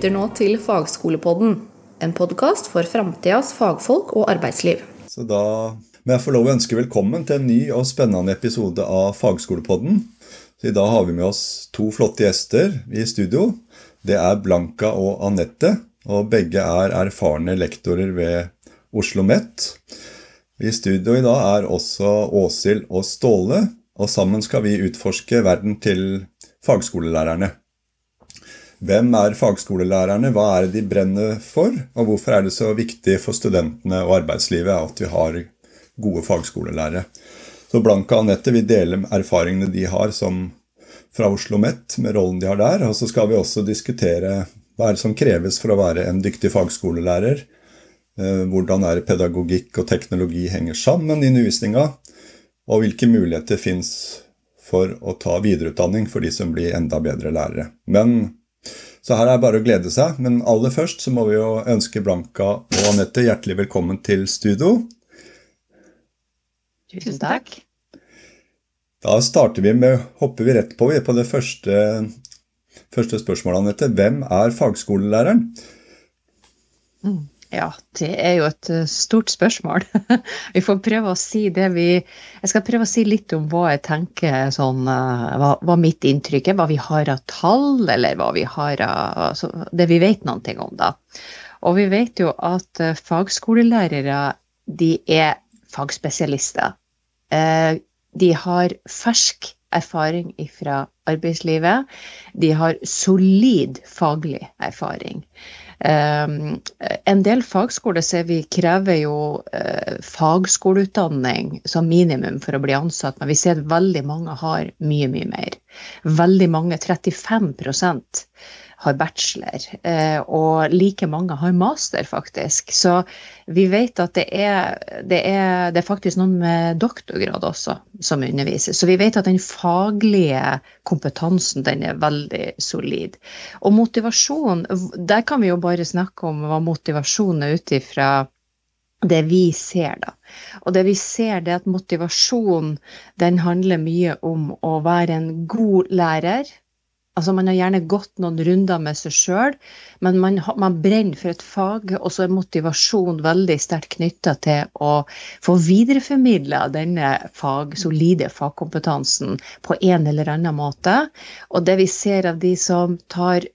lytter nå til Fagskolepodden, en podkast for framtidas fagfolk og arbeidsliv. Så da må jeg få lov å ønske velkommen til en ny og spennende episode av Fagskolepodden. Så I dag har vi med oss to flotte gjester i studio. Det er Blanka og Anette, og begge er erfarne lektorer ved Oslo OsloMet. I studio i dag er også Åshild og Ståle, og sammen skal vi utforske verden til fagskolelærerne. Hvem er fagskolelærerne, hva er det de brenner for, og hvorfor er det så viktig for studentene og arbeidslivet at vi har gode fagskolelærere? Så Blanka og Anette vil dele erfaringene de har som fra Oslo OsloMet, med rollen de har der. Og så skal vi også diskutere hva er det som kreves for å være en dyktig fagskolelærer. Eh, hvordan er pedagogikk og teknologi henger sammen i undervisninga? Og hvilke muligheter fins for å ta videreutdanning for de som blir enda bedre lærere. Men så her er det bare å glede seg. Men aller først så må vi jo ønske Blanka og Anette hjertelig velkommen til studio. Tusen takk. Da starter vi med, hopper vi rett på, på det første, første spørsmålet, Anette. Hvem er fagskolelæreren? Mm. Ja, det er jo et eh, stort spørsmål. vi får prøve å si det vi Jeg skal prøve å si litt om hva jeg tenker sånn eh, Hva, hva mitt inntrykk er, hva vi har av tall, eller hva vi har av altså, Det vi vet noe om, da. Og vi vet jo at eh, fagskolelærere, de er fagspesialister. De har fersk erfaring fra arbeidslivet. De har solid faglig erfaring. Um, en del fagskoler ser vi krever jo uh, fagskoleutdanning som minimum for å bli ansatt, men vi ser at veldig mange har mye, mye mer. Veldig mange, 35 har bachelor, uh, og like mange har master, faktisk. Så vi vet at det er, det er, det er faktisk noen med doktorgrad også som underviser. Så vi vet at den faglige kompetansen den er veldig solid. Og motivasjon, der kan vi jo bare snakke om hva motivasjon er ut ifra det vi ser, da. Og det vi ser, det er at motivasjon den handler mye om å være en god lærer Altså Man har gjerne gått noen runder med seg sjøl, men man, man, brenner for et fag, og så er motivasjon veldig sterkt knytta til å få videreformidla denne fag, solide fagkompetansen på en eller annen måte. Og det vi ser av de som tar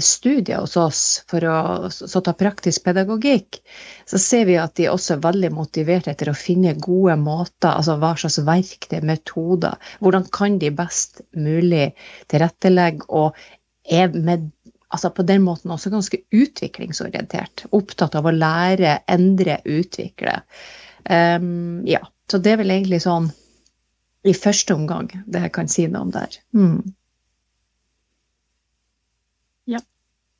studier hos oss for å så ta praktisk pedagogikk, så ser vi at de også er veldig motivert etter å finne gode måter, altså hva slags verktøy, metoder. Hvordan kan de best mulig tilrettelegge, og er med, altså på den måten også ganske utviklingsorientert. Opptatt av å lære, endre, utvikle. Um, ja, så det er vel egentlig sånn i første omgang det jeg kan si noe om der. Mm.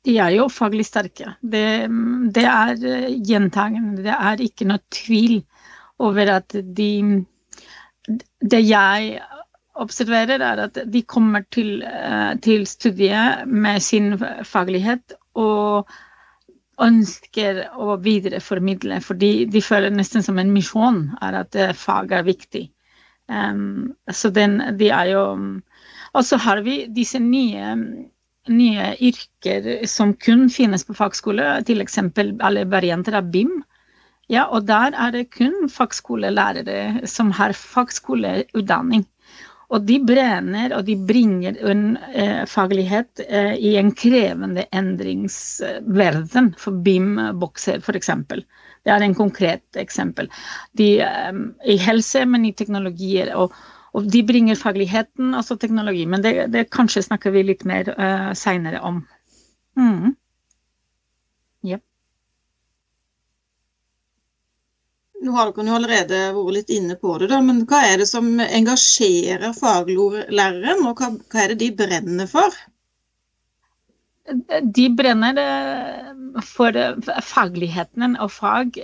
De er jo faglig sterke. Det, det er eh, gjentagende. Det er ikke noe tvil over at de Det jeg observerer, er at de kommer til, eh, til studiet med sin faglighet og ønsker å videreformidle, fordi de føler nesten som en misjon er at eh, fag er viktig. Um, så den, de er jo Og så har vi disse nye nye yrker som kun finnes på fagskole, eksempel alle varianter av BIM. Ja, og der er det kun fagskolelærere som har fagskoleutdanning. Og de brenner og de bringer en eh, faglighet eh, i en krevende endringsverden for BIM-bokser, f.eks. Det er en konkret eksempel. De, eh, I helse, men i teknologier. og og de bringer fagligheten, altså teknologi, men det, det kanskje snakker vi litt mer uh, seinere om. Mm. Yep. Nå har dere allerede vært litt inne på det, da, men hva er det som engasjerer faglæreren, og hva, hva er det de brenner for? De brenner eh, for fagligheten og fag.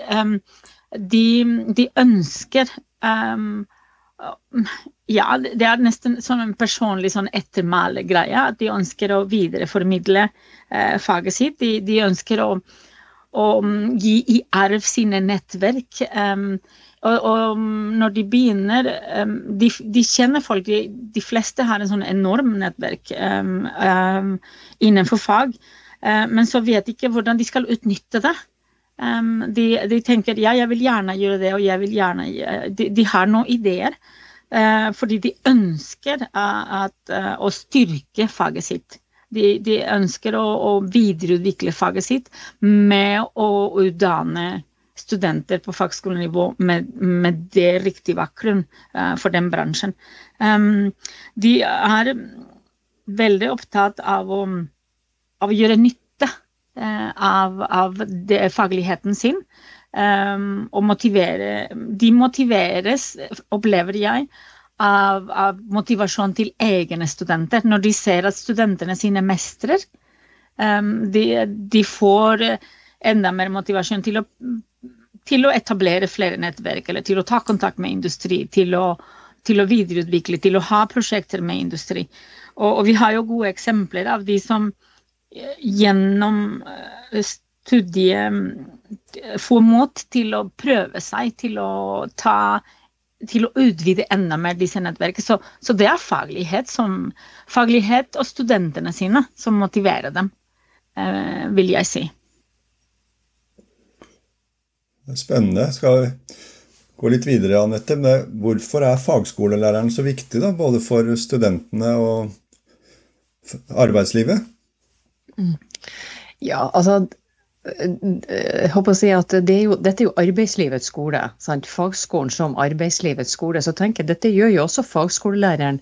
De, de ønsker um, ja, det er nesten som en personlig sånn ettermælegreie. At de ønsker å videreformidle eh, faget sitt. De, de ønsker å, å, mm, gi i arv sine nettverk. Um, og, og, når de begynner um, de, de, kjenner folk. De, de, fleste har en sånn enorm nettverk um, innenfor fag. Eh, men så vet de ikke hvordan de skal utnytte det. De, tenker ja, jeg vil gjerne gjøre det, og jeg vil gjerne De, de har noen ideer. Fordi de ønsker at, å styrke faget sitt. De, de ønsker å, å, videreutvikle faget sitt med å utdanne studenter på fagskolenivå med, med det riktige bakgrunn for den bransjen. De er veldig opptatt av å, av å gjøre nytte av, av det, fagligheten sin. Um, og motivere De motiveres, opplever jeg, av, av, motivasjon til egne studenter. Når de ser at studentene sine mestrer, um, de, de får enda mer motivasjon til å til å etablere flere nettverk, eller til å ta kontakt med industri, til å, til å videreutvikle, til å ha prosjekter med industri. Og, og, vi har jo gode eksempler av de som gjennom gjennom eh, studiet eh, får mot til å prøve seg, til å ta til å utvide enda mer disse nettverkene. Så, så, det er faglighet, som, faglighet og studentene sine som motiverer dem, eh, vil jeg si. Spennende. Skal vi gå litt videre, Anette. Men hvorfor er fagskolelæreren så viktig, da, både for studentene og arbeidslivet? Mm. Ja, altså jeg håper å si at det er jo, Dette er jo arbeidslivets skole. Sant? Fagskolen som arbeidslivets skole. Så tenker jeg, Dette gjør jo også fagskolelæreren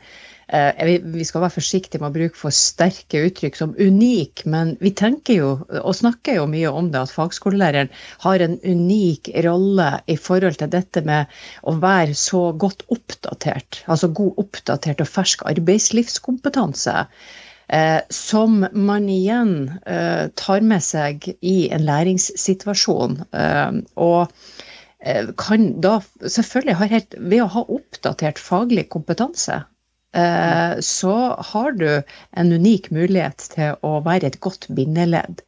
Eh, vi skal være forsiktige med å bruke for sterke uttrykk som unik, men vi tenker jo og snakker jo mye om det at fagskolelæreren har en unik rolle i forhold til dette med å være så godt oppdatert, altså god oppdatert og fersk arbeidslivskompetanse. Eh, som man igjen eh, tar med seg i en læringssituasjon. Eh, og eh, kan da selvfølgelig ha helt Ved å ha oppdatert faglig kompetanse, Eh, så har du en unik mulighet til å være et godt bindeledd.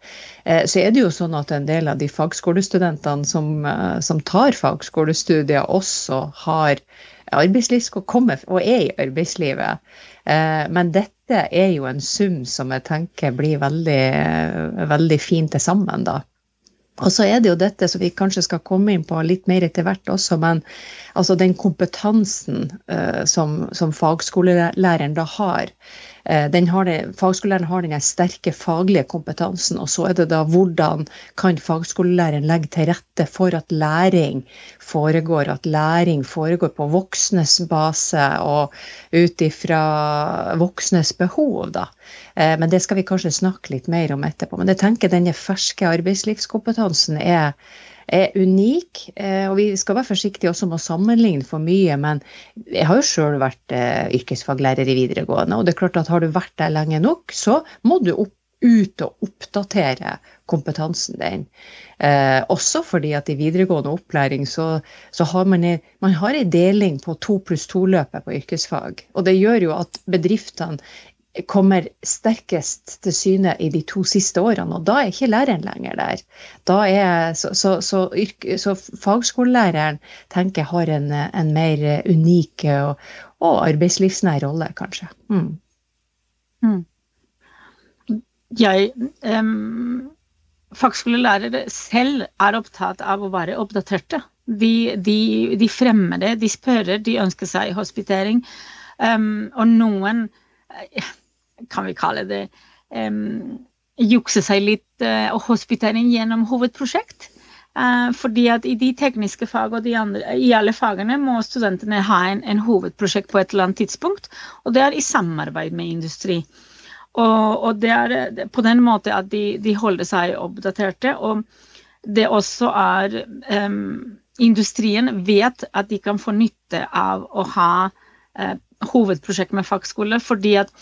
Så er det jo sånn at en del av de fagskolestudentene som, som tar fagskolestudier, også har arbeidslivs skal kommer, og er i arbeidslivet. Men dette er jo en sum som jeg tenker blir veldig, veldig fin til sammen, da. Og så er det jo dette som vi kanskje skal komme inn på litt mer etter hvert også, men altså den kompetansen uh, som, som fagskolelæreren da har, Eh, har det, fagskolelæreren har den sterke faglige kompetansen, og så er det da hvordan kan fagskolelæreren legge til rette for at læring foregår, at læring foregår på voksnes base og ut ifra voksnes behov, da. Eh, men det skal vi kanskje snakke litt mer om etterpå. Men jeg tenker denne ferske arbeidslivskompetansen er er unik. Eh, og vi skal være forsiktige også med å sammenligne for mye, men jeg har jo sjøl vært eh, yrkesfaglærer i videregående. Og det er klart at har du vært der lenge nok, så må du opp, ut og oppdatere kompetansen din. Eh, også fordi at i videregående opplæring så, så har man, man har en deling på to pluss to-løpet på yrkesfag. Og det gjør jo at bedriftene kommer sterkest til syne i de to siste årene, og da er ikke læreren lenger der. Er, så, så, så, yrke, så, fagskolelæreren tenker jeg har en, en mer unik og, og, arbeidslivsnær rolle, kanskje. Mm. Mm. Jeg um, Fagskolelærere selv er opptatt av å være oppdaterte. De, de, de fremmer det, de spør, de ønsker seg hospitering. Um, og noen kan vi kalle det, um, jukse seg litt uh, og hospitering gjennom hovedprosjekt. Uh, fordi at i de tekniske fag og de andre, i alle fagene må studentene ha en, en, hovedprosjekt på et eller annet tidspunkt, og det er i samarbeid med industri. Og, og det er på den måten at de, de, holder seg oppdaterte. Og det også er um, Industrien vet at de kan få nytte av å ha uh, hovedprosjekt med fagskole, fordi at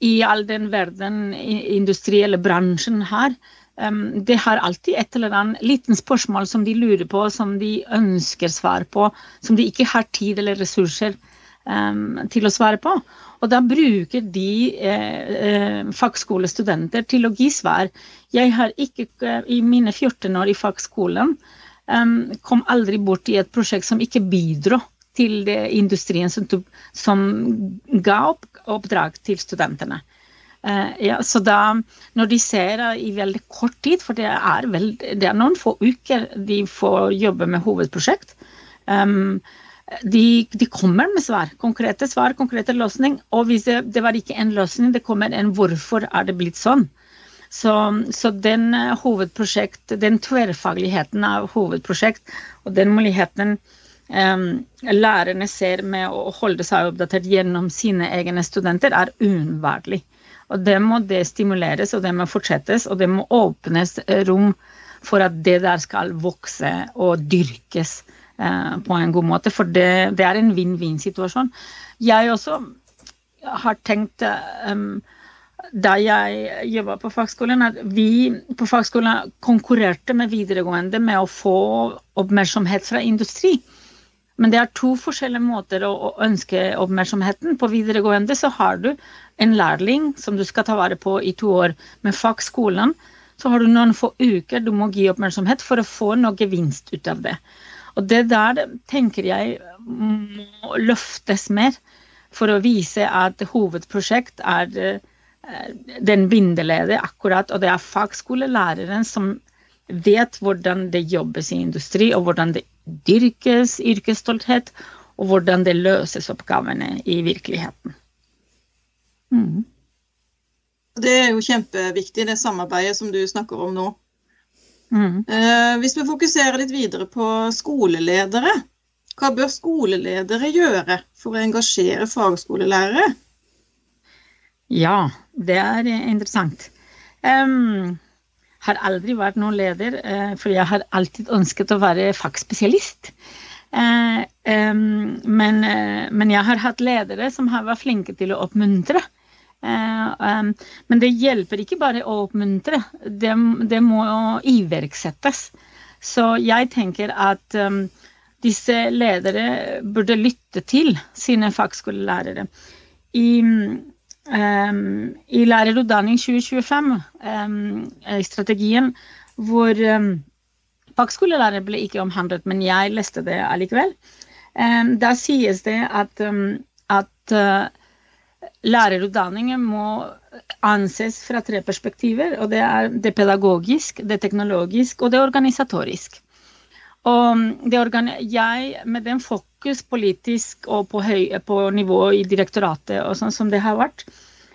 i all den verden industrielle bransjen har. Um, det har alltid et eller annet liten spørsmål som de lurer på, som de ønsker svar på, som de ikke har tid eller ressurser um, til å svare på. Og da bruker de eh, eh fagskolestudenter til å gi svar. Jeg har ikke, eh, i mine 14 år i fagskolen, um, kom aldri bort i et prosjekt som ikke bidro til industrien som, som ga opp, oppdrag til studentene. Uh, ja, så da, når de ser i veldig kort tid, for det er, vel, det er noen få uker de får jobbe med hovedprosjekt, um, de, de, kommer med svar. Konkrete svar, konkrete løsning. Og hvis det, det, var ikke en løsning, det kommer en 'hvorfor er det blitt sånn'? Så, så den hovedprosjekt, den tverrfagligheten av hovedprosjekt og den muligheten lærerne ser med å holde seg oppdatert gjennom sine egne studenter, er uunnværlig. Og det må det stimuleres, og det må fortsettes, og det må åpnes rom for at det der skal vokse og dyrkes eh, på en god måte. For det, det er en vinn-vinn-situasjon. Jeg også har tenkt um, da jeg jobba på fagskolen, at vi på fagskolen konkurrerte med videregående med å få oppmerksomhet fra industri. Men det er to forskjellige måter å, å ønske oppmerksomheten. På videregående så har du en lærling som du skal ta vare på i to år. Med fagskolen så har du noen få uker du må gi oppmerksomhet for å få noe gevinst ut av det. Og det der tenker jeg må løftes mer for å vise at hovedprosjekt er eh, den bindeleddet akkurat, og det er fagskolelæreren som vet hvordan det jobbes i industri, og hvordan det dyrkes yrkesstolthet, og hvordan det løses oppgavene i virkeligheten. Mm. Det er jo kjempeviktig, det samarbeidet som du snakker om nå. Mm. Eh, hvis vi fokuserer litt videre på skoleledere, hva bør skoleledere gjøre for å engasjere fagskolelærere? Ja, det er interessant. Um, har aldri vært noen leder, eh, for jeg har alltid ønsket å være fagspesialist. Eh, men, eh, men, jeg har hatt ledere som har vært flinke til å oppmuntre. Men det hjelper ikke bare å oppmuntre, det, det må iverksettes. Så jeg tenker at disse ledere burde lytte til sine fagskolelærere. I um, i lærerutdanning 2025, um, strategien, hvor um, fagskolelærere ble ikke omhandlet, men jeg leste det allikevel. Um, da sies det at, at uh, lærerutdanningen må anses fra tre perspektiver. og Det er det pedagogisk, det teknologisk og det organisatorisk. Og jeg, med den fokus politisk og på, høy, på nivå i direktoratet og sånn som det har vært,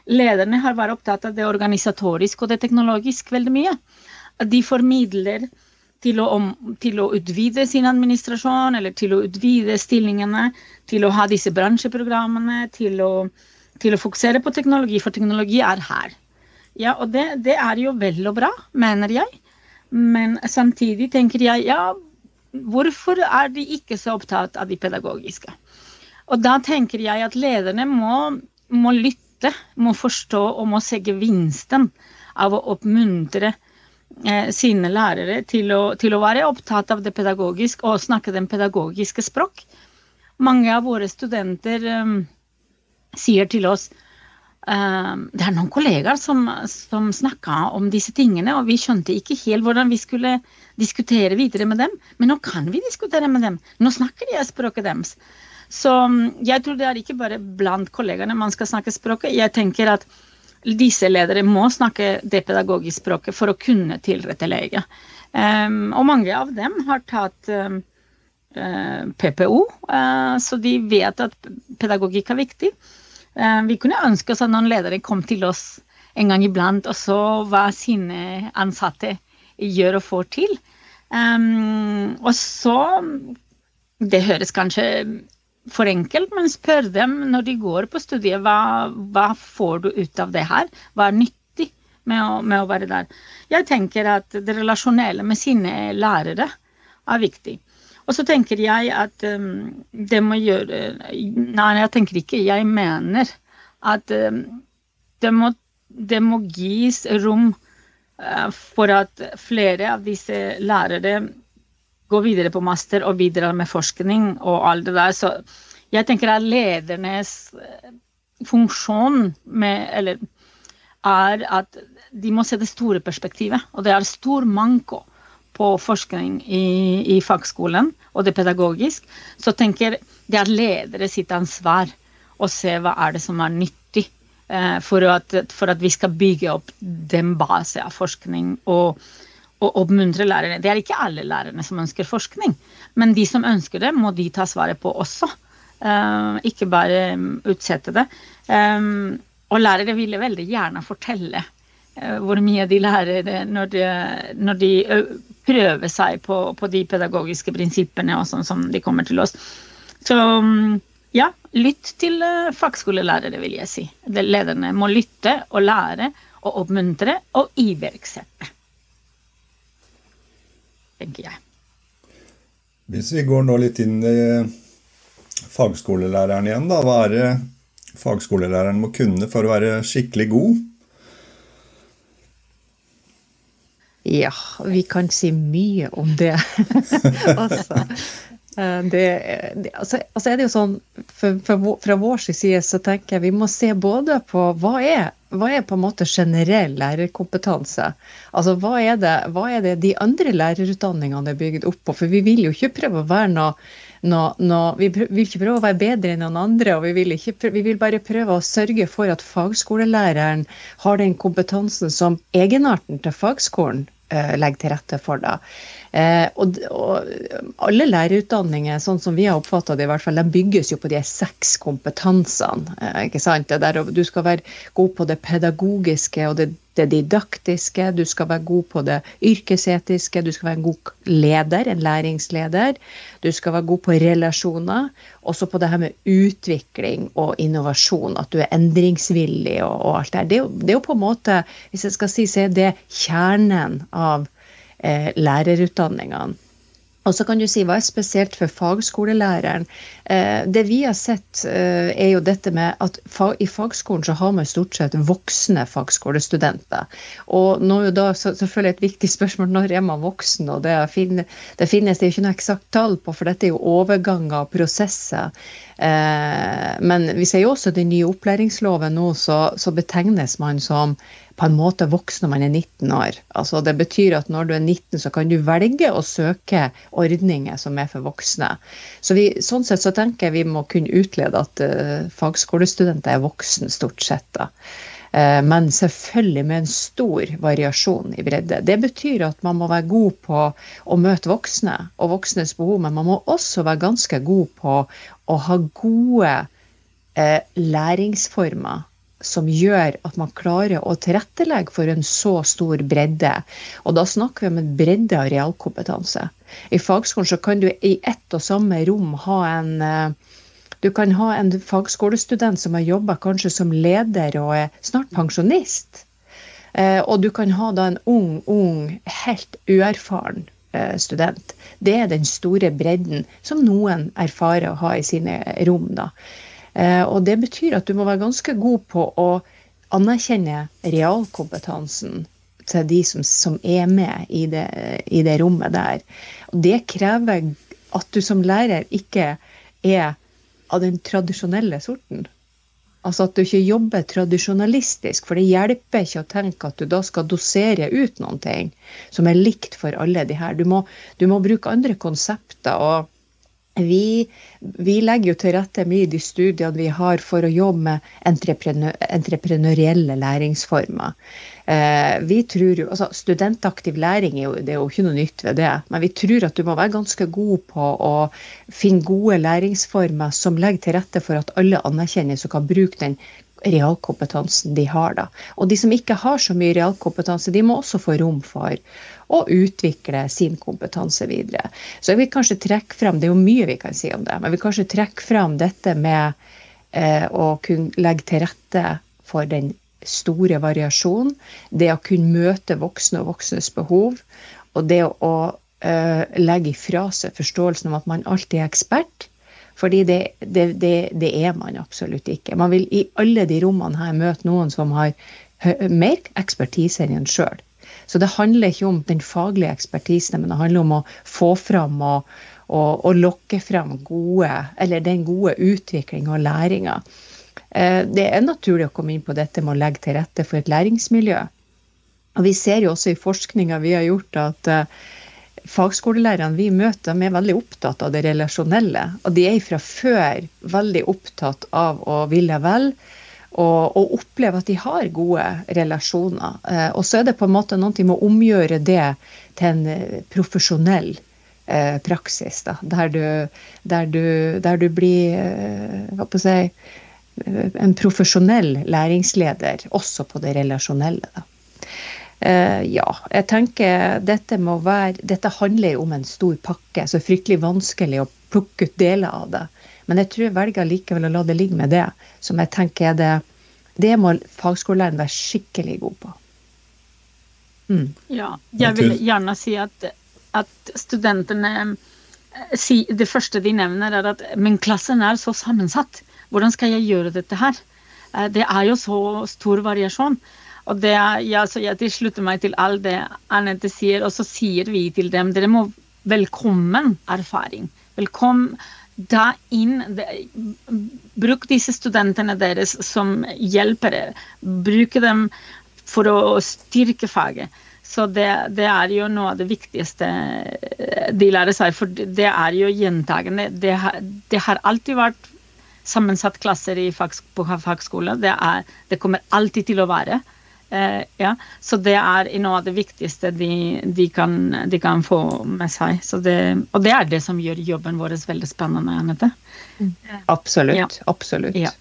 lederne har vært opptatt av det organisatoriske og det teknologisk veldig mye. De formidler til å, til å utvide sin administrasjon, eller til å utvide stillingene, til å ha disse bransjeprogrammene, til å, til å fokusere på teknologi, for teknologi er her. Ja, og det, det er jo vel og bra, mener jeg. Men samtidig tenker jeg ja, Hvorfor er de ikke så opptatt av de pedagogiske? Og da tenker jeg at lederne må, må lytte, må forstå og må se gevinsten av å oppmuntre eh, sine lærere til å, til å, være opptatt av det pedagogiske og snakke den pedagogiske språk. Mange av våre studenter eh, sier til oss det er noen kollegaer som, som snakka om disse tingene, og vi skjønte ikke helt hvordan vi skulle diskutere videre med dem. Men nå kan vi diskutere med dem. Nå snakker de språket deres. Så mm, jeg tror det er ikke bare blant kollegaene man skal snakke språket. Jeg tenker at disse ledere må snakke det pedagogiske språket for å kunne tilrettelegge. Um, og mange av dem har tatt um, uh, PPO, uh, så de vet at pedagogikk er viktig. Eh, vi kunne ønske oss at noen ledere kom til oss en gang iblant og så hva sine ansatte gjør og får til. Um, og så Det høres kanskje for enkelt, men spør dem når de går på studiet hva, hva får du ut av det her? Hva er nyttig med å, med å være der? Jeg tenker at det relasjonelle med sine lærere er viktig. Og så tenker jeg at um, det må gjøre Nei, jeg tenker ikke. Jeg mener at um, det, må, det, må, gis rom uh, for at flere av disse lærere går videre på master og bidrar med forskning og alt det der. Så jeg tenker at ledernes uh, funksjon med, eller, er at de må se det store perspektivet. Og det er stor manko på forskning i, i fagskolen og det pedagogisk, så tenker det er ledere sitt ansvar å se hva er det som er nyttig eh, for, at, for, at, vi skal bygge opp den base av forskning og, og oppmuntre lærere. Det er ikke alle lærerne som ønsker forskning, men de som ønsker det, må de ta svaret på også. Uh, ikke bare utsette det. Um, og lærere ville veldig gjerne fortelle hvor mye de lærer når de, når de prøver seg på, på, de pedagogiske prinsippene og sånn som de kommer til oss. Så um, ja, lytt til fagskolelærere, vil jeg si. Lederne må lytte og lære og oppmuntre og iverksette. Tenker jeg. Hvis vi går nå litt inn i fagskolelæreren igjen, da. Hva er det fagskolelæreren må kunne for å være skikkelig god? Ja, vi kan si mye om det. altså, det, det altså, altså, er det jo sånn, for, for, Fra vår side så tenker jeg vi må se både på hva er, hva er på en måte generell lærerkompetanse? Altså hva er, det, hva er det de andre lærerutdanningene er bygd opp på? For vi vil jo ikke prøve å være noe No, no, vi vil ikke prøve å være bedre enn noen andre, og vi vil, ikke, vi vil, bare prøve å sørge for at fagskolelæreren har den kompetansen som egenarten til fagskolen eh, legger til rette for. Da. Eh, og, og, alle lærerutdanninger, sånn som vi har oppfatta det, i hvert fall, de bygges jo på de seks kompetansene. Eh, ikke sant? Det der, du skal være god på det pedagogiske og det det didaktiske, du skal være god på det yrkesetiske, du skal være en god leder, en læringsleder. Du skal være god på relasjoner. Også på det her med utvikling og innovasjon, at du er endringsvillig og, og alt det. Det er, det er jo på en måte, hvis jeg skal si, så er det kjernen av eh, lærerutdanningene. Og så kan du si hva er spesielt for fagskolelæreren. Eh, det vi har sett, eh, er jo dette med at i fagskolen så har man stort sett voksne fagskolestudenter. Og nå er jo da selvfølgelig et viktig spørsmål når er man voksen, og det, finnes det finnes det ikke noe eksakt tall på, for dette er jo overganger og prosesser. Eh, men vi ser jo også den nye opplæringsloven nå, så, så betegnes man som på en måte voksen når man er 19 år. Altså Det betyr at når du er 19, så kan du velge å søke ordninger som er for voksne. Så vi, Sånn sett så tenker jeg vi må kunne utlede at uh, fagskolestudenter er voksne, stort sett. da. Uh, men selvfølgelig med en stor variasjon i bredde. Det betyr at man må være god på å møte voksne og voksnes behov, men man må også være ganske god på å ha gode uh, læringsformer som gjør at man klarer å tilrettelegge for en så stor bredde. Og da snakker vi om en bredde av realkompetanse. I fagskolen så kan du i ett og samme rom ha en eh, du kan ha en fagskolestudent som har jobba kanskje som leder og er snart pensjonist. Eh, og du kan ha da en ung, ung, helt uerfaren eh, student. Det er den store bredden som noen erfarer å ha i sine rom. da. Eh, og det betyr at du må være ganske god på å anerkjenne realkompetansen til de som, som er med i det, i det, rommet der. Og det krever at du som lærer ikke er av den tradisjonelle sorten. Altså at du ikke jobber tradisjonalistisk, for det hjelper ikke å tenke at du da skal dosere ut noen ting som er likt for alle de her. Du må, du må bruke andre konsepter. og vi, vi, legger jo til rette mye i de studiene vi har for å jobbe med entreprenør, entreprenørielle læringsformer. Eh, vi tror jo, altså Studentaktiv læring er jo, det er jo ikke noe nytt ved det, men vi tror at du må være ganske god på å finne gode læringsformer som legger til rette for at alle anerkjennes og kan bruke den realkompetansen de har. da. Og de som ikke har så mye realkompetanse, de må også få rom for og utvikle sin kompetanse videre. Så jeg vil kanskje trekke frem, Det er jo mye vi kan si om det, men jeg vil kanskje trekke frem dette med eh, å kunne legge til rette for den store variasjonen. Det å kunne møte voksne og voksnes behov. Og det å eh, legge ifra seg forståelsen om at man alltid er ekspert. Fordi det, det, det, det, er man absolutt ikke. Man vil i alle de rommene her møte noen som har mer ekspertise enn en sjøl. Så det handler ikke om den faglige ekspertisen, men det handler om å få fram og, og, og lokke fram gode, den gode utviklinga og læringa. Eh, det er naturlig å komme inn på dette med å legge til rette for et læringsmiljø. Og Vi ser jo også i forskninga vi har gjort at eh, fagskolelærerne vi møter, er veldig opptatt av det relasjonelle. Og de er fra før veldig opptatt av å ville vel og, og oppleve at de har gode relasjoner. Eh, og så er det på en måte noe med å omgjøre det til en eh, profesjonell eh, praksis. Da, der, du, der, du, der du blir hva på å si, en profesjonell læringsleder også på det relasjonelle. Da. ja, jeg tenker dette må være Dette handler jo om en stor pakke, så fryktelig vanskelig å plukke ut deler av det. Men jeg tror jeg velger likevel å la det ligge med det, som jeg tenker er det Det må fagskolelæreren være skikkelig god på. Mm. Ja, jeg vil gjerne si at, at studentene si, Det første de nevner, er at men klassen er så sammensatt. Hvordan skal jeg gjøre dette her? Eh, det er jo så stor variasjon. Og det er, ja, så jeg tilslutter meg til alt det Anette sier, og så sier vi til dem dere må velkommen erfaring. Velkommen da inn Bruk disse studentene deres som hjelpere. Bruk dem for å styrke faget. Så det, det, er jo noe av det viktigste de lærer seg, for det er jo gjentagende. Det, det har alltid vært sammensatt klasser i fag, på fagskole. Det, er, det kommer alltid til å være. Uh, ja. Så det er noe av det viktigste de, de, kan, de kan, få med seg. Det, og det er det som gjør jobben vår veldig spennende, Anette. Mm. Absolutt. Ja. Absolutt. Ja.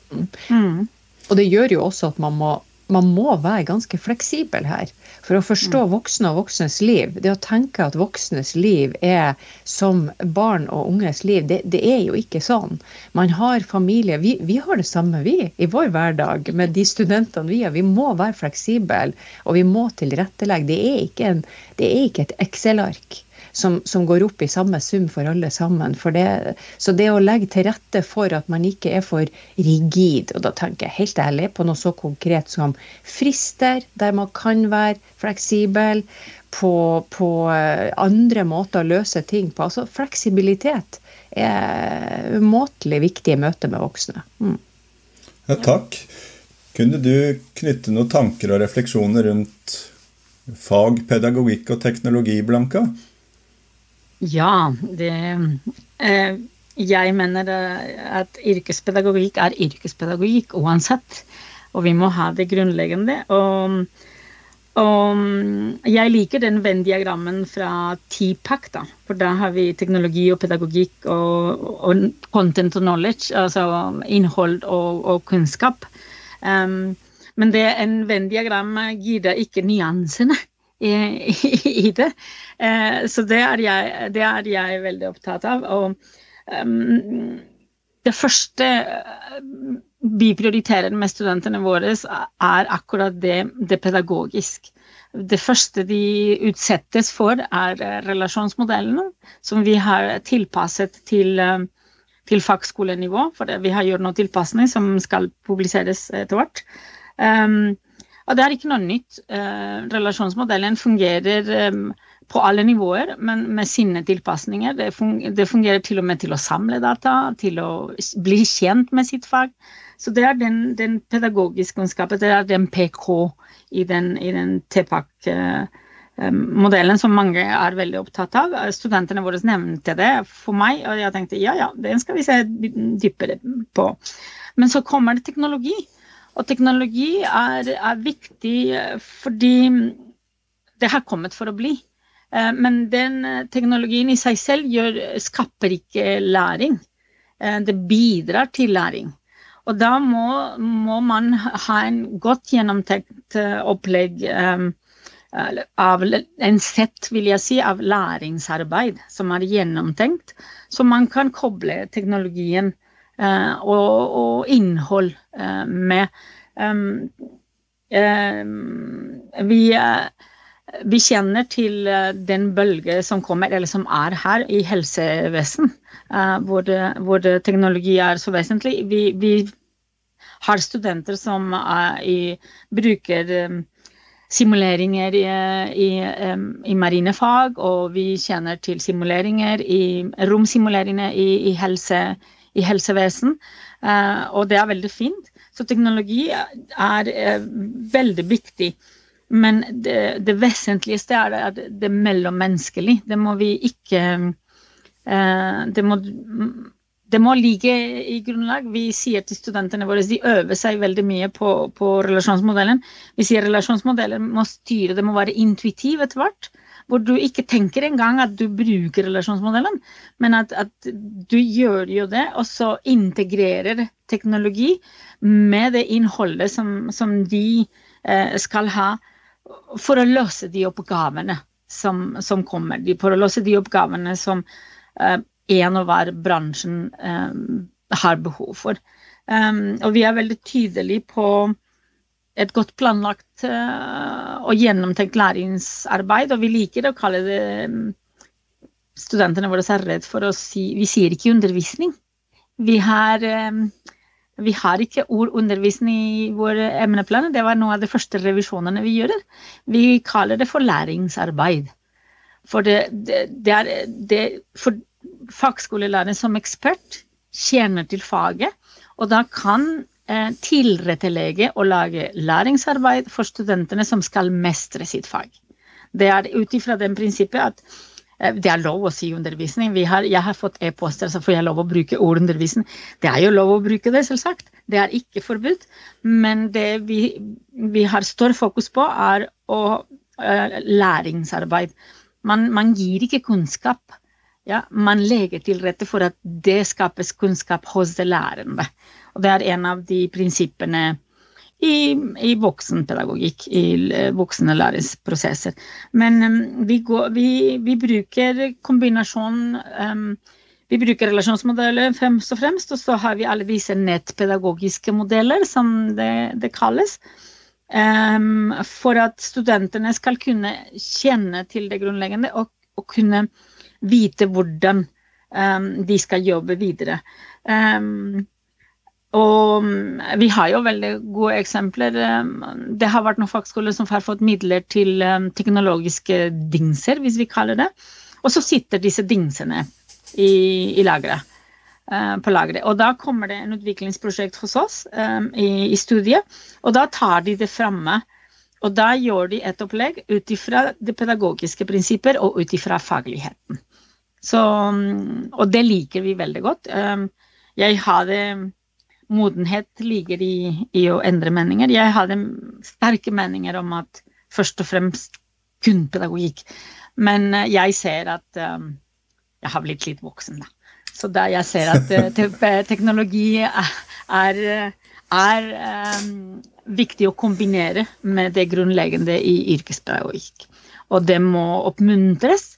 Mm. Og det gjør jo også at man må man må være ganske fleksibel her. For å forstå mm. voksne og voksnes liv. Det å tenke at voksnes liv er som barn og unges liv, det, det er jo ikke sånn. Man har familie. Vi, vi, har det samme, vi, i vår hverdag med de studentene vi har. Vi må være fleksible, og vi må tilrettelegge. Det er ikke, en, det er ikke et Excel-ark som, som, går opp i samme sum for alle sammen. For det, så det å legge til rette for at man ikke er for rigid, og da tenker jeg helt ærlig på noe så konkret som frister, der man kan være fleksibel, på, på eh, andre måter å løse ting på. Altså fleksibilitet er umåtelig viktig i møte med voksne. Mm. Ja, takk. Kunne du knytte noen tanker og refleksjoner rundt fag, pedagogikk og teknologi, Blanka? Ja, det eh, Jeg mener at yrkespedagogikk er yrkespedagogikk uansett. Og vi må ha det grunnleggende. Og, og jeg liker den Venn-diagrammen fra TPAC, da. For da har vi teknologi og pedagogikk og, og content og knowledge, altså innhold og, og kunnskap. Um, men det en Venn-diagram gir deg ikke nyansene i, i det. Eh, så det er, jeg, det er, jeg, veldig opptatt av. Og um, det første eh, vi prioriterer med studentene våre, er akkurat det, det pedagogisk. Det første de utsettes for, er eh, relasjonsmodellene, som vi har tilpasset til, til fagskolenivå. For vi har gjort noen tilpasninger som skal publiseres etter hvert. Um, og det er ikke noe nytt. Eh, relasjonsmodellen fungerer eh, på alle nivåer, men med sine tilpasninger. Det, fungerer til og med til å samle data, til å bli kjent med sitt fag. Så det er den, den pedagogiske kunnskapen, det er den PK i den, i den TPAC-modellen som mange er veldig opptatt av. Studentene våre nevnte det for meg, og jeg tenkte ja, ja, den skal vi se dypere på. Men så kommer det teknologi. Og teknologi er, er, viktig eh, fordi det har kommet for å bli. Eh, men den eh, teknologien i seg selv gjør, skaper ikke læring. Det bidrar til læring. Og da må, må man ha en godt gjennomtenkt opplegg av en sett, vil jeg si, av læringsarbeid som er gjennomtenkt, så man kan koble teknologien og, og, innhold eh, med. vi, eh, vi kjenner til den bølge som kommer, eller som er her i helsevesen, hvor, hvor teknologi er så vesentlig. Vi, vi har studenter som i, bruker simuleringer i, i, i marinefag, og vi kjenner til simuleringer i romsimuleringer i helse, i helsevesen. Eh, og det er veldig fint. Så teknologi er eh, veldig viktig. Men det, det vesentligste er det, det mellommenneskelig. Det må vi ikke eh, Det må det må ligge i grunnlag. Vi sier til studentene våre de øver seg veldig mye på, på relasjonsmodellen. Vi sier relasjonsmodellen må styre, det må være intuitiv etter hvert. Hvor du ikke tenker engang at du bruker relasjonsmodellen, men at, at du gjør jo det, og så integrerer teknologi med det innholdet som, som de eh, skal ha for å løse de oppgavene som, som kommer. De, for å løse de oppgavene som eh, en og hver bransjen eh, har behov for. Um, og vi er veldig tydelige på et godt planlagt uh, og gjennomtenkt læringsarbeid, og vi liker å kalle det um, Studentene våre er for å si Vi sier ikke undervisning. Vi har, vi har ikke ord undervisning i våre emneplan. Det var noen av de første revisjonene vi gjør. Vi kaller det for læringsarbeid. For det, det, det er det, for fagskolelæreren som ekspert kjenner til faget, og da kan eh, tilrettelegge og lage læringsarbeid for studentene som skal mestre sitt fag. Det er ut ifra det prinsippet at eh, det er lov å si undervisning. Har, jeg har fått e-poster, så får jeg lov å bruke ord undervisning. Det er jo lov å bruke det, selvsagt. Det er ikke forbudt. Men det vi, vi har større fokus på, er å, uh, læringsarbeid. Man, man, gir ikke kunnskap ja, man legger til rette for at det skapes kunnskap hos det lærende. Og det er en av de prinsippene i, i voksenpedagogikk, i voksne læringsprosesser. Men um, vi, går, vi, vi, bruker kombinasjon um, Vi bruker relasjonsmodeller fremst og fremst, og så har vi alle disse nettpedagogiske modeller, som det, det kalles. Um, for at studentene skal kunne kjenne til det grunnleggende og, og kunne vite hvordan um, de skal jobbe videre. Um, og mm, vi har jo veldig gode eksempler. Det har vært noen fagskoler som har fått midler til teknologiske dingser, hvis vi kaller det. Og så sitter disse dingsene i, i lageret. Uh, på lageret. Og da kommer det en utviklingsprosjekt hos oss i, i, studiet, og da tar de det framme. Og da gjør de et opplegg ut ifra det pedagogiske prinsipper og ut ifra fagligheten. Så, mm, og det liker vi veldig godt. Jeg har hadde Modenhet ligger i, i, å endre meninger. Jeg hadde sterke meninger om at først og fremst kun pedagogikk. Men uh, jeg ser at um, jeg har blitt litt voksen, da. Så da jeg ser at uh, teknologi er, er um, viktig å kombinere med det grunnleggende i yrkespedagogikk. Og det må oppmuntres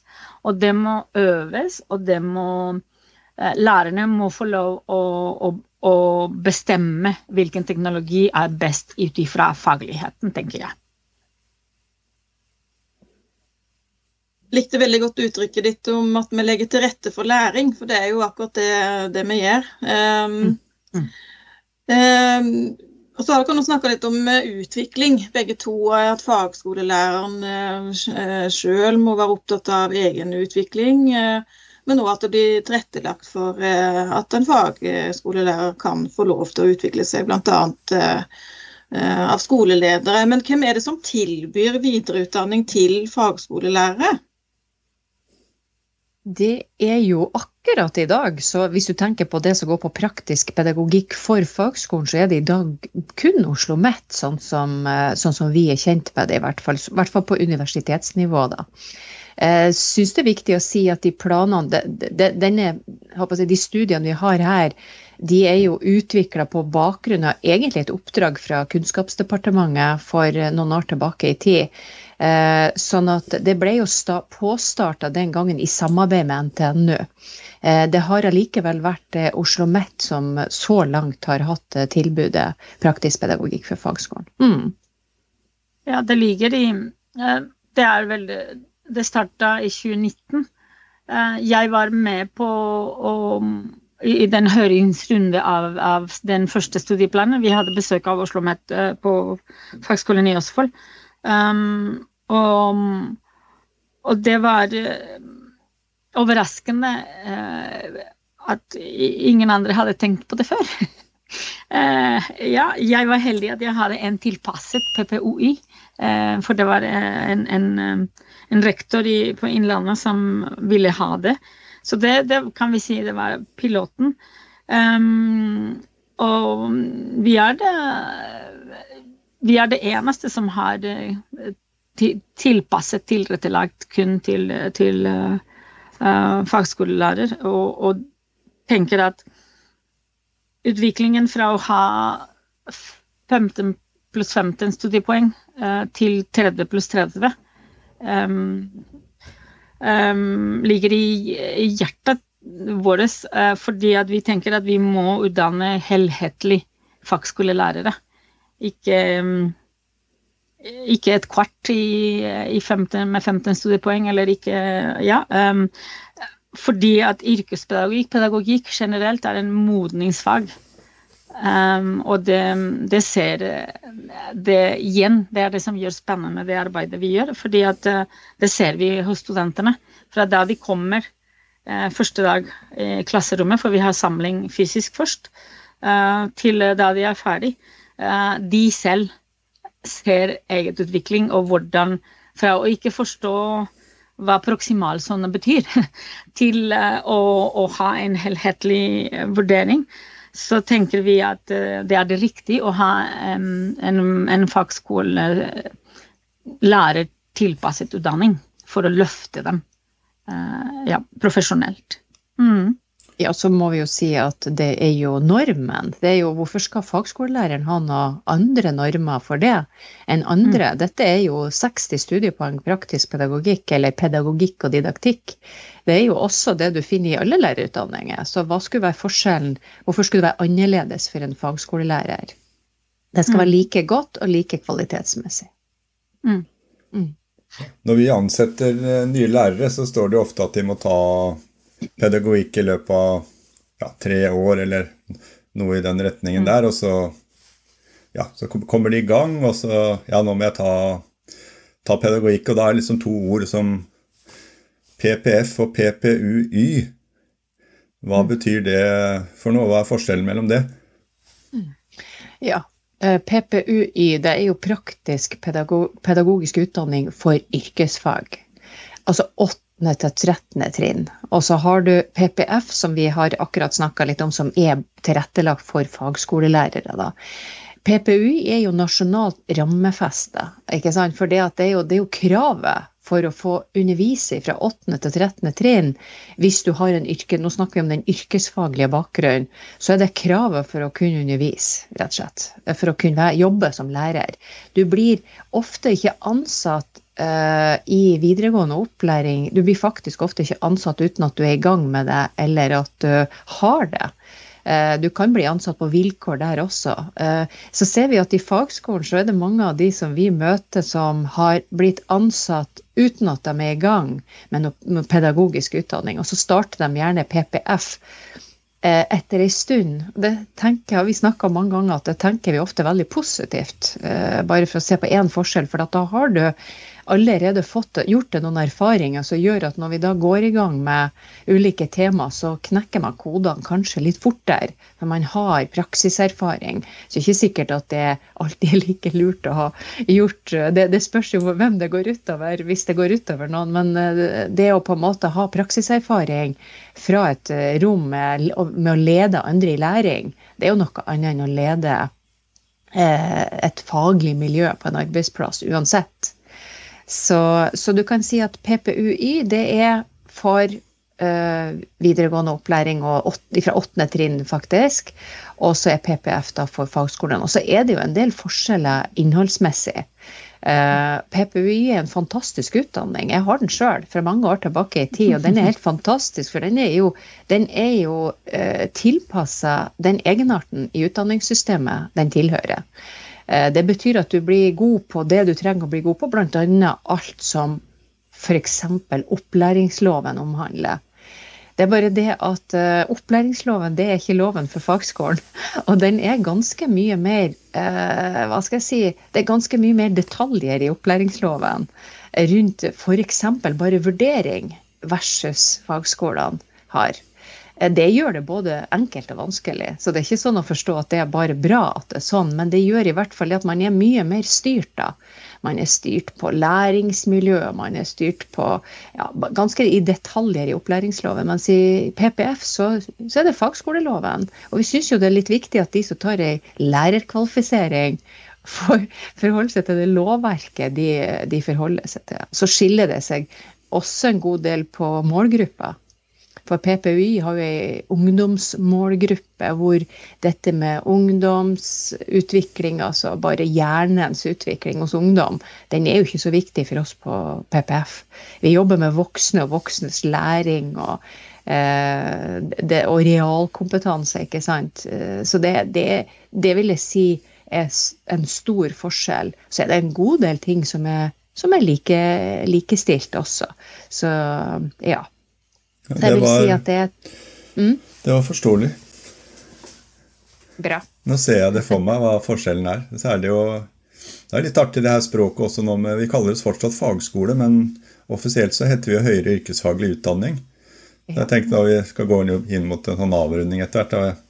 og det må øves, og det må eh, Lærerne må få lov å, å, å bestemme hvilken teknologi er best ut ifra fagligheten, tenker jeg. likte veldig godt uttrykket ditt om at vi legger til rette for læring, for det er jo akkurat det, det vi gjør. Um, mm. Um, og så har dere snakka litt om eh, utvikling, begge to. At fagskolelæreren uh, sjøl må være opptatt av egen utvikling. Eh, men òg at det blir tilrettelagt for at en fagskolelærer kan få lov til å utvikle seg, bl.a. av skoleledere. Men hvem er det som tilbyr videreutdanning til fagskolelærere? Det er jo akkurat i dag, så hvis du tenker på det som går på praktisk pedagogikk for fagskolen, så er det i dag kun Oslo OsloMet, sånn eh, sånn som vi er kjent med det, i hvert fall, i hvert fall på universitetsnivå. da. Jeg eh, syns det er viktig å si at de planene, de, de, denne, jeg, de studiene vi har her, de er jo utvikla på bakgrunn av egentlig et oppdrag fra Kunnskapsdepartementet for noen år tilbake i tid. Eh, sånn at det ble jo påstarta den gangen i samarbeid med NTNU. Eh, det har allikevel vært eh, Oslo OsloMet som så langt har hatt tilbudet praktisk pedagogikk for fagskolen. Mm. Ja, det ligger i Det er vel Det starta i 2019. Jeg var med på å i den høringsrunde av, av, den første studieplanen. Vi hadde besøk av Oslo OsloMet på Fagskolen i Østfold. Um, og, og, det var uh, overraskende at ingen andre hadde tenkt på det før. ja, jeg var heldig at jeg hadde en tilpasset PPOI. For det var en, en, en rektor i, på Innlandet som ville ha det. Så det, det, kan vi si det var piloten. Um, og vi er det vi er det eneste som har tilpasset, tilrettelagt kun til, til uh, fagskolelærer. Og, og, tenker at utviklingen fra å ha 15 pluss 15 studiepoeng til 30 pluss 30 um, um, ligger i, hjertet vårt, uh, fordi at vi tenker at vi må utdanne helhetlig fagskolelærere. Ikke um, ikke et kvart i, i 15, med 15 studiepoeng, eller ikke Ja. Fordi at yrkespedagogikk, pedagogikk generelt, er en modningsfag. Um, og det, det, ser det igjen. Det er det som gjør spennende det arbeidet vi gjør. fordi at det ser vi hos studentene. Fra da de kommer uh, første dag i klasserommet, for vi har samling fysisk først, uh, til da de er ferdig. De selv ser egetutvikling og hvordan Fra å ikke forstå hva proksimalsone betyr, til å, å, ha en helhetlig vurdering, så tenker vi at uh, det er det riktig å ha en, en, en fagskole lærertilpasset utdanning for å løfte dem ja, profesjonelt. Mm. Ja, så må vi jo si at det er jo normen. Det er jo, hvorfor skal fagskolelæreren ha noen andre normer for det enn andre? Mm. Dette er jo 60 studiepoeng praktisk pedagogikk, eller pedagogikk og didaktikk. Det er jo også det du finner i alle lærerutdanninger. Så hva skulle være forskjellen? Hvorfor skulle det være annerledes for en fagskolelærer? Det skal være mm. like godt og like kvalitetsmessig. Mm. Mm. Når vi ansetter eh, nye lærere, så står det ofte at de må ta pedagogikk i løpet av ja, tre år, eller noe i den retningen mm. der. Og så, ja, så kommer de i gang, og så Ja, nå må jeg ta, ta pedagogikk. Og da er det liksom to ord som PPF og PPUY. Hva mm. betyr det for noe? Hva er forskjellen mellom det? Mm. Ja, eh, PPUY det er jo praktisk pedagogisk utdanning for yrkesfag. Altså åtte til 13. trinn. Og så har du PPF, som vi har akkurat snakka litt om, som er tilrettelagt for fagskolelærere. da. PPU er jo nasjonalt rammefesta, ikke sant? for det, det, er jo, det er jo kravet for å få undervise fra 8. til 13. trinn, hvis du har en yrke, nå snakker vi om den yrkesfaglige bakgrunnen, så er det kravet for å kunne undervise, rett og slett. For å kunne jobbe som lærer. Du blir ofte ikke ansatt uh, i videregående opplæring Du blir faktisk ofte ikke ansatt uten at du er i gang med det, eller at du har det. Uh, du kan bli ansatt på vilkår der også. Uh, så ser vi at i fagskolen så er det mange av de som vi møter som har blitt ansatt uten at de er i gang med noe pedagogisk utdanning. Og så starter de gjerne PPF etter ei stund. Det tenker jeg, Vi snakka mange ganger at det tenker vi ofte veldig positivt. Bare for å se på én forskjell. For da har du allerede fått, gjort det noen erfaringer som gjør at når vi da går i gang med ulike tema, så knekker man kodene kanskje litt fortere. For man har praksiserfaring. Så det er ikke sikkert at det alltid er like lurt å ha gjort Det, det spørs jo hvem det går utover, hvis det går utover noen. Men eh, det å på en måte ha praksiserfaring fra et eh, rom med, med å lede andre i læring, det er jo noe annet enn å lede eh, et faglig miljø på en arbeidsplass uansett. Så, så, du kan si at PPUY det er for uh, videregående opplæring og fra åttende trinn, faktisk. Og så er PPF da for fagskolen. Og så er det jo en del forskjeller innholdsmessig. Uh, eh, PPUI er en fantastisk utdanning. Jeg har den sjøl fra mange år tilbake i tid, og den er helt fantastisk. For den er jo, den er jo uh, tilpassa den egenarten i utdanningssystemet den tilhører. Eh, det betyr at du blir god på det du trenger å bli god på, bl.a. alt som f.eks. opplæringsloven omhandler. Det er bare det at uh, opplæringsloven det er ikke loven for fagskolen. Og den er ganske mye mer uh, Hva skal jeg si Det er ganske mye mer detaljer i opplæringsloven rundt f.eks. bare vurdering versus fagskolene har. Eh, det gjør det både enkelt og vanskelig. Så det er ikke sånn å forstå at det er bare bra at det er sånn, men det gjør i hvert fall at man er mye mer styrt da. man er styrt på læringsmiljø, man er styrt på ja, ganske i detaljer i opplæringsloven. Mens i PPF så, så er det fagskoleloven. Og vi syns jo det er litt viktig at de som tar ei lærerkvalifisering, for, forholder seg til det lovverket de, de forholder seg til. Så skiller det seg også en god del på målgrupper. For PPUI har jo ei ungdomsmålgruppe hvor dette med ungdomsutvikling, altså bare hjernens utvikling hos ungdom, den er jo ikke så viktig for oss på PPF. Vi jobber med voksne og voksnes læring og, eh, det, og realkompetanse, ikke sant. Eh, så det, det, det vil jeg si er en stor forskjell. Så er det en god del ting som er, som er like, likestilt også. Så ja. Så jeg vil si at det er mm? Det var forståelig. Bra. Nå ser jeg det for meg, hva forskjellen er. Så er det jo det er litt artig det her språket også nå med Vi kaller det fortsatt fagskole, men offisielt så heter vi jo høyere yrkesfaglig utdanning. Så jeg tenkte da vi skal gå inn mot en sånn avrunding etter hvert.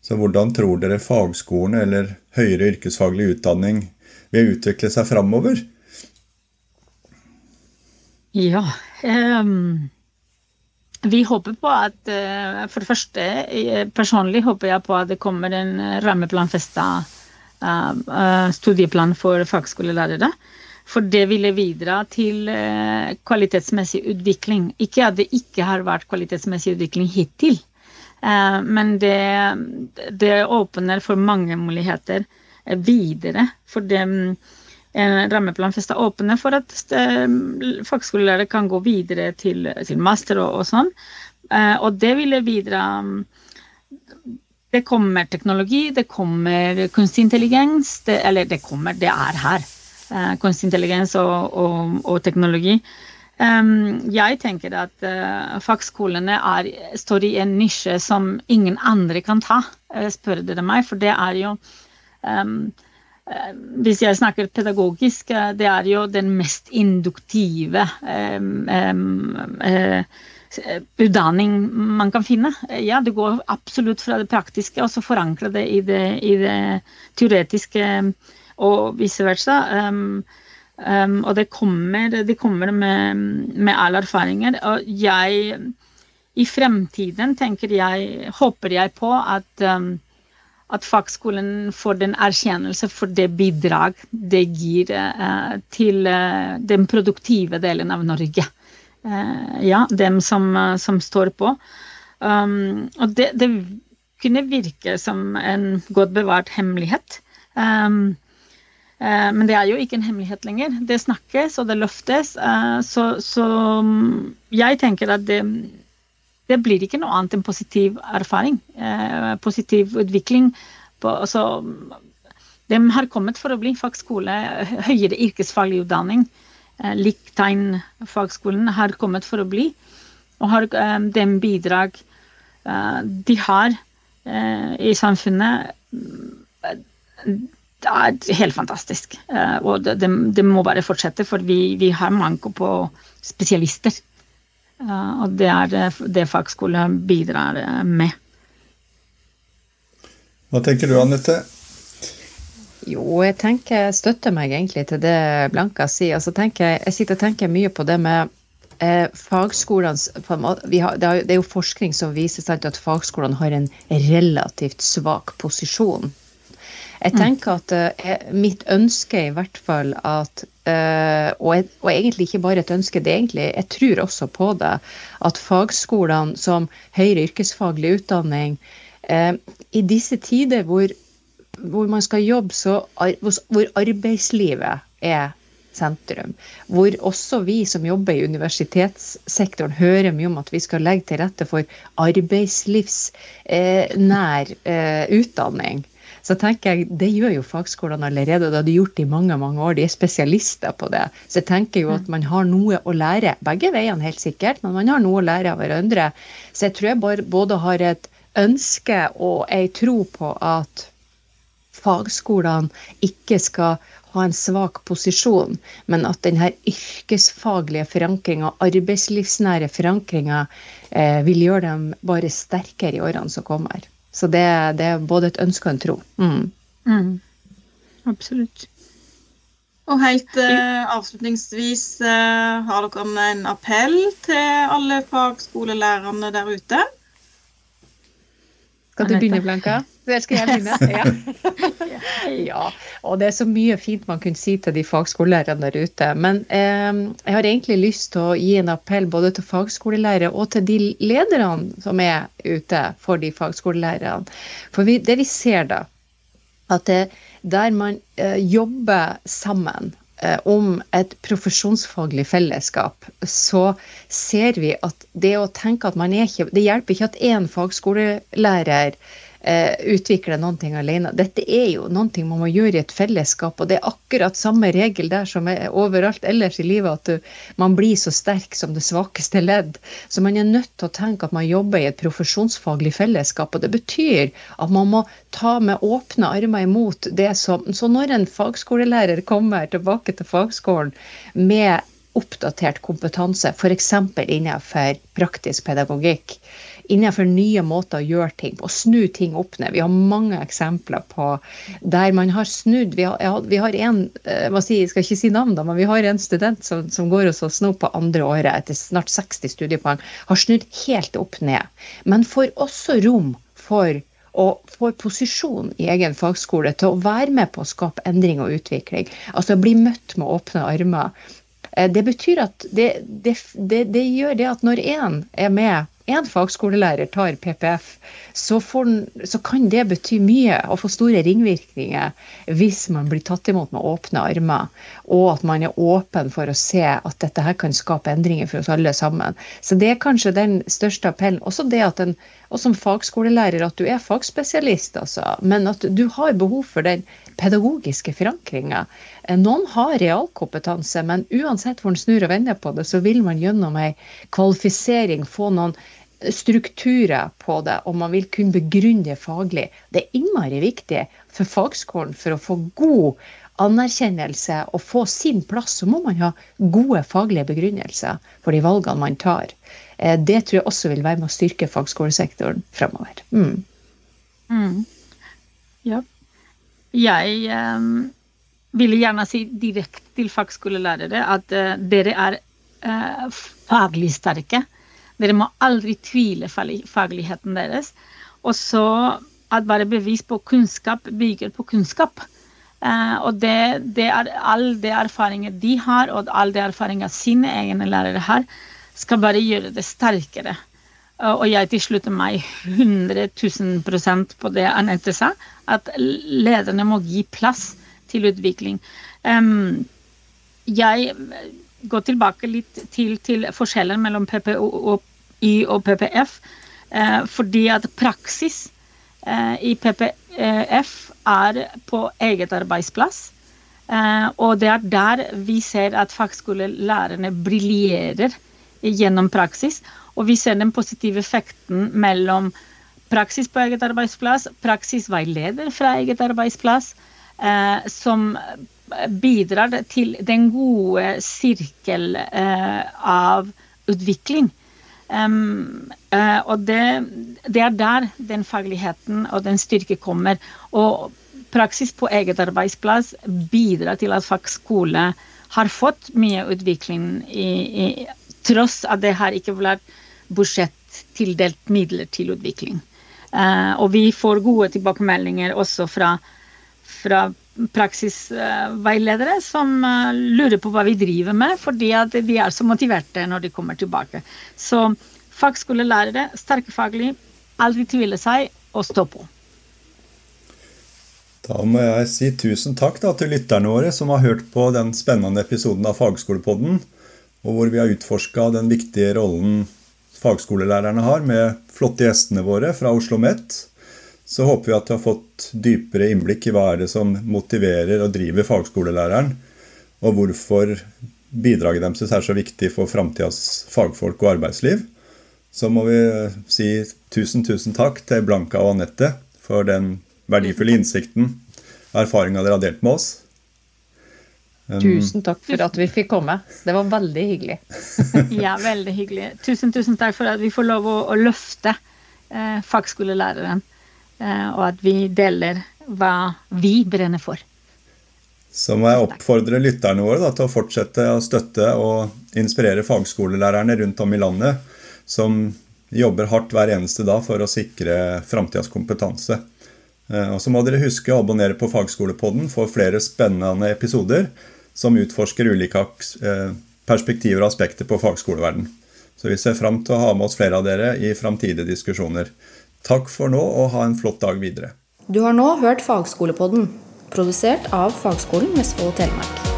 Så hvordan tror dere fagskolen eller høyere yrkesfaglig utdanning vil utvikle seg framover? Ja um, Vi håper på at uh, For det første, personlig håper jeg på at det kommer en rammeplanfesta uh, uh, studieplan for fagskolelærere. For det ville bidra til kvalitetsmessig utvikling. Ikke at det ikke har vært kvalitetsmessig utvikling hittil, Eh, men det, det, åpner for mange muligheter eh, videre. For det, rammeplanfesta åpne for at eh, fagskolelærere kan gå videre til, til master og, og, sånn. Og det ville bidra Det kommer teknologi, det kommer kunstig intelligens. Det, eller det kommer, det er her. Kunstig intelligens og, og, og teknologi. Um, jeg tenker at uh, fagskolene er, står i en nisje som ingen andre kan ta, spør dere meg. For det er jo um, Hvis jeg snakker pedagogisk, det er jo den mest induktive um, utdanning man kan finne. Ja, det går absolutt fra det praktiske og så forankre det i det, i det teoretiske og vice versa. Um, Um, og det kommer, det kommer med, med alle erfaringer. Og jeg I fremtiden tenker jeg, håper jeg på at, um, at fagskolen får den erkjennelse for det bidrag det gir eh, til eh, den produktive delen av Norge. Eh, ja, dem som, som står på. Um, og det, det, kunne virke som en godt bevart hemmelighet. Um, Eh, men det er jo ikke en hemmelighet lenger. Det snakkes, og det løftes. Eh, så, så mm, jeg tenker at det, det, blir ikke noe annet enn positiv erfaring. Eh, positiv utvikling. På, altså, de har kommet for å bli fagskole, høyere yrkesfaglig utdanning. Liktegn fagskolen har kommet for å bli. Og har den bidrag de har i samfunnet det er helt fantastisk. Eh, og det, det, det må bare fortsette, for vi, vi har manko på spesialister. Eh, og det er det, det fagskolen bidrar eh, med. Hva tenker du, Anette? Jo, jeg tenker, jeg støtter meg egentlig til det Blanka sier. Altså, tenker, jeg sitter og tenker mye på det med eh, fagskolens det, er jo forskning som viser sant, at fagskolene har en relativt svak posisjon jeg tenker at uh, mitt ønske i hvert fall at uh, og, og, egentlig ikke bare et ønske, det er egentlig, jeg tror også på det, at fagskolene som høyere yrkesfaglig utdanning uh, i disse tider hvor, hvor man skal jobbe, så, hvor arbeidslivet er sentrum. Hvor også vi som jobber i universitetssektoren hører mye om at vi skal legge til rette for arbeidslivsnær eh, utdanning så tenker jeg, Det gjør jo fagskolene allerede, det har de gjort i mange mange år. De er spesialister på det. Så jeg tenker jo at man har noe å lære. Begge veiene, helt sikkert, men man har noe å lære av hverandre. Så jeg tror jeg både har et ønske og ei tro på at fagskolene ikke skal ha en svak posisjon, men at denne yrkesfaglige forankringa, arbeidslivsnære forankringa, eh, vil gjøre dem bare sterkere i årene som kommer. Så det, det, er både et ønske og en tro. Mm. Mm. Absolutt. Og helt uh, avslutningsvis, uh, har dere en appell til alle fagskolelærerne der ute? Skal du begynne, Blanka? Der skal jeg begynne. Ja. ja. Og det er så mye fint man kunne si til de fagskolelærerne der ute. Men eh, jeg har egentlig lyst til å gi en appell både til fagskolelærere og til de lederne som er ute for de fagskolelærerne. For vi, det vi ser da, at det, der man eh, jobber sammen eh, om et profesjonsfaglig fellesskap, så ser vi at det å tenke at man er ikke Det hjelper ikke at én fagskolelærer utvikle noen ting alene. Dette er jo ting man må gjøre i et fellesskap, og det er akkurat samme regel der som er overalt ellers i livet, at du, man blir så sterk som det svakeste ledd. Så man er nødt til å tenke at man jobber i et profesjonsfaglig fellesskap, og det betyr at man må ta med åpne armer imot det som Så når en fagskolelærer kommer tilbake til fagskolen med oppdatert kompetanse, f.eks. innenfor praktisk pedagogikk, innenfor nye måter å gjøre ting på, snu ting opp ned. Vi har mange eksempler på der man har snudd. Vi har, vi har en, eh, si, jeg skal ikke si navn, da, men vi har en student som, som går hos oss nå på andre året etter snart 60 studiepoeng, har snudd helt opp ned. Men får også rom for og får posisjon i egen fagskole til å være med på å skape endring og utvikling. Altså bli møtt med åpne armer. Eh, det betyr at det, det, det, det gjør det at når én er med én fagskolelærer tar PPF, så, får, så, kan det bety mye og få store ringvirkninger hvis man blir tatt imot med åpne armer, og at man er åpen for å se at dette her kan skape endringer for oss alle sammen. Så det er kanskje den største appellen. Også det at en, og som fagskolelærer at du er fagspesialist, altså, men at du har behov for den pedagogiske forankringa. Noen har realkompetanse, men uansett hvor en snur og vender på det, så vil man gjennom ei kvalifisering få noen strukturer på det, og man vil kunne begrunne det faglig. Det er innmari viktig for fagskolen for å få god anerkjennelse og få sin plass, så må man ha gode faglige begrunnelser for de valgene man tar. Eh, det tror jeg også vil være med å styrke fagskolesektoren fremover. Mm. Mm. Ja. Jeg um, ville gjerne si direkte til fagskolelærere at uh, dere er uh, faglig sterke. Dere må aldri tvile fagligheten deres. Og så at bare bevis på kunnskap bygger på kunnskap. Uh, og det, det, er all det erfaringer de har, og all det erfaringer sine egne lærere har, skal bare gjøre det sterkere. Uh, og jeg tilslutter meg 100 000 på det Anette sa, at lederne må gi plass til utvikling. Um, jeg gå tilbake litt til, til forskjellen mellom PPI og, PPF. Eh, fordi at praksis eh, i PPF er på eget arbeidsplass. Eh, og det er der vi ser at fagskolelærerne briljerer gjennom praksis. Og vi ser den positive effekten mellom praksis på eget arbeidsplass, praksisveileder fra eget arbeidsplass, eh, som bidrar til den gode sirkel eh, av utvikling. Um, uh, og det, det, er der den fagligheten og den styrke kommer. Og praksis på eget arbeidsplass bidrar til at fagskole har fått mye utvikling, i, i, tross at det har ikke vært budsjettildelt midler til utvikling. Uh, og vi får gode tilbakemeldinger også fra, fra praksisveiledere som eh, lurer på hva vi driver med, fordi de er så motiverte når de kommer tilbake. Så fagskolelærere, sterke faglig, aldri tvile seg og stå på. Da må jeg si tusen takk da, til lytterne våre som har hørt på den spennende episoden av Fagskolepodden, og hvor vi har utforska den viktige rollen fagskolelærerne har, med flotte gjestene våre fra Oslo OsloMet så håper vi at du har fått dypere innblikk i hva er det som motiverer og driver fagskolelæreren, og hvorfor bidraget deres er så viktig for framtidas fagfolk og arbeidsliv. Så må vi si tusen, tusen takk til Blanka og Anette for den verdifulle innsikten og erfaringa dere har delt med oss. Um, tusen takk for at vi fikk komme. Det var veldig hyggelig. ja, veldig hyggelig. Tusen, tusen takk for at vi får lov å, å løfte eh, fagskolelæreren. Eh, og at vi deler hva vi brenner for. Så må jeg oppfordre lytterne våre da, til å fortsette å støtte og inspirere fagskolelærerne rundt om i landet, som jobber hardt hver eneste dag for å sikre framtidas kompetanse. Eh, og så må dere huske å abonnere på Fagskolepodden for flere spennende episoder som utforsker ulike eh, perspektiver og aspekter på fagskoleverden. Så vi ser fram til å ha med oss flere av dere i framtidige diskusjoner. Takk for nå, og ha en flott dag videre. Du har nå hørt Fagskolepodden, produsert av Fagskolen Vestfold og Telemark.